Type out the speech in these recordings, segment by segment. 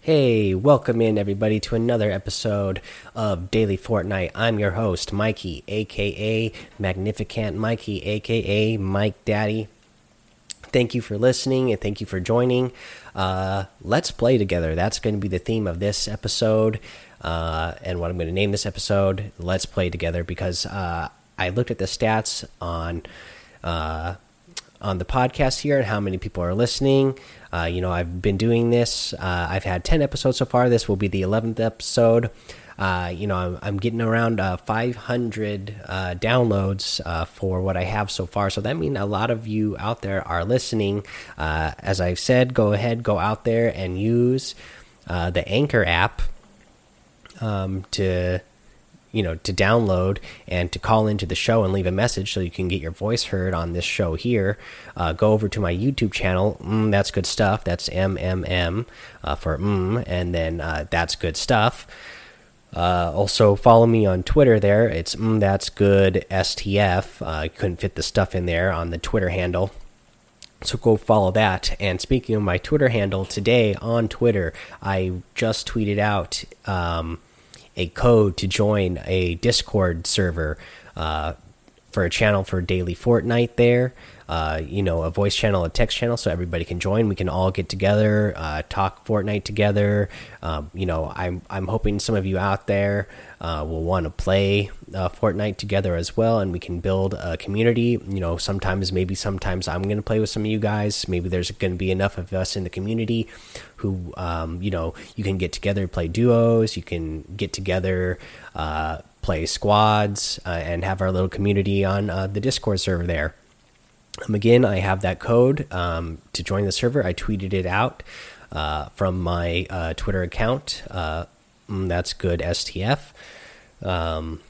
Hey, welcome in everybody to another episode of Daily Fortnite. I'm your host, Mikey, aka Magnificent Mikey, aka Mike Daddy. Thank you for listening and thank you for joining. Uh, let's play together. That's going to be the theme of this episode. Uh, and what I'm going to name this episode, Let's Play Together, because uh, I looked at the stats on uh, on the podcast here and how many people are listening. Uh, you know, I've been doing this. Uh, I've had 10 episodes so far. This will be the 11th episode. Uh, you know, I'm, I'm, getting around uh, 500 uh, downloads uh, for what I have so far. So that means a lot of you out there are listening. as I've said, go ahead, go out there and use the Anchor app um, to you know to download and to call into the show and leave a message so you can get your voice heard on this show here uh, go over to my youtube channel mm, that's good stuff that's mmm uh, for mm, and then uh, that's good stuff uh, also follow me on twitter there it's mm, that's good stf uh, i couldn't fit the stuff in there on the twitter handle so go follow that. And speaking of my Twitter handle, today on Twitter, I just tweeted out um, a code to join a Discord server uh, for a channel for daily Fortnite there. Uh, you know, a voice channel, a text channel, so everybody can join. We can all get together, uh, talk Fortnite together. Um, you know, I'm I'm hoping some of you out there uh, will want to play uh, Fortnite together as well, and we can build a community. You know, sometimes maybe sometimes I'm going to play with some of you guys. Maybe there's going to be enough of us in the community who, um, you know, you can get together, play duos. You can get together uh, play squads uh, and have our little community on uh, the Discord server there. Um, again, I have that code um, to join the server. I tweeted it out uh, from my uh, Twitter account. Uh, mm, that's good STF. Um,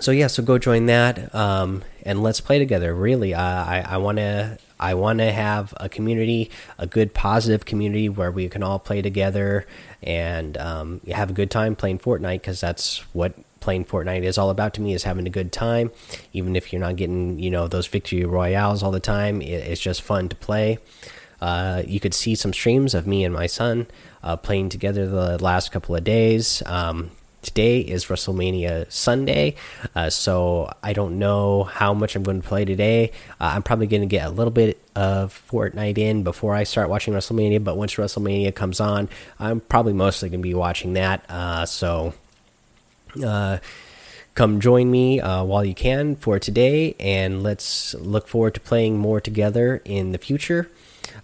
so yeah, so go join that um, and let's play together. Really, I I want to I want to have a community, a good positive community where we can all play together and um, have a good time playing Fortnite because that's what playing Fortnite is all about to me is having a good time. Even if you're not getting, you know, those victory royales all the time, it's just fun to play. Uh, you could see some streams of me and my son uh, playing together the last couple of days. Um, today is WrestleMania Sunday, uh, so I don't know how much I'm going to play today. Uh, I'm probably going to get a little bit of Fortnite in before I start watching WrestleMania, but once WrestleMania comes on, I'm probably mostly going to be watching that. Uh, so uh, come join me uh, while you can for today, and let's look forward to playing more together in the future.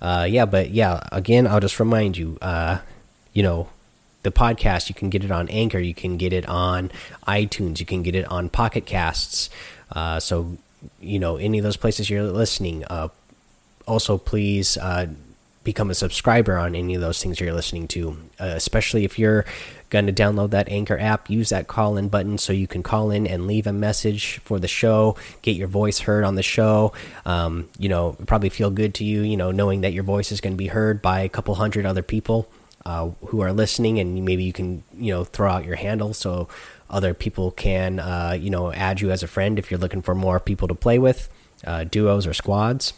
Uh, yeah, but yeah, again, I'll just remind you, uh, you know, the podcast you can get it on Anchor, you can get it on iTunes, you can get it on Pocket Casts. Uh, so, you know, any of those places you're listening. Uh, also, please uh, become a subscriber on any of those things you're listening to, uh, especially if you're going to download that Anchor app, use that call in button so you can call in and leave a message for the show, get your voice heard on the show. Um, you know, probably feel good to you, you know, knowing that your voice is going to be heard by a couple hundred other people uh, who are listening, and maybe you can, you know, throw out your handle so other people can, uh, you know, add you as a friend if you're looking for more people to play with, uh, duos or squads.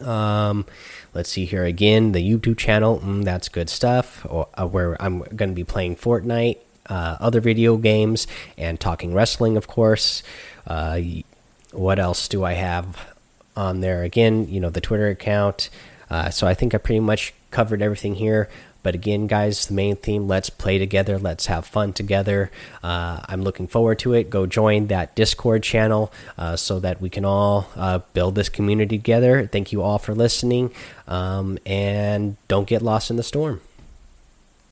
Um, let's see here again. The YouTube channel, mm, that's good stuff. Or, uh, where I'm going to be playing Fortnite, uh, other video games, and talking wrestling, of course. Uh, what else do I have on there? Again, you know, the Twitter account. Uh, so I think I pretty much covered everything here. But again, guys, the main theme let's play together, let's have fun together. Uh, I'm looking forward to it. Go join that Discord channel uh, so that we can all uh, build this community together. Thank you all for listening, um, and don't get lost in the storm.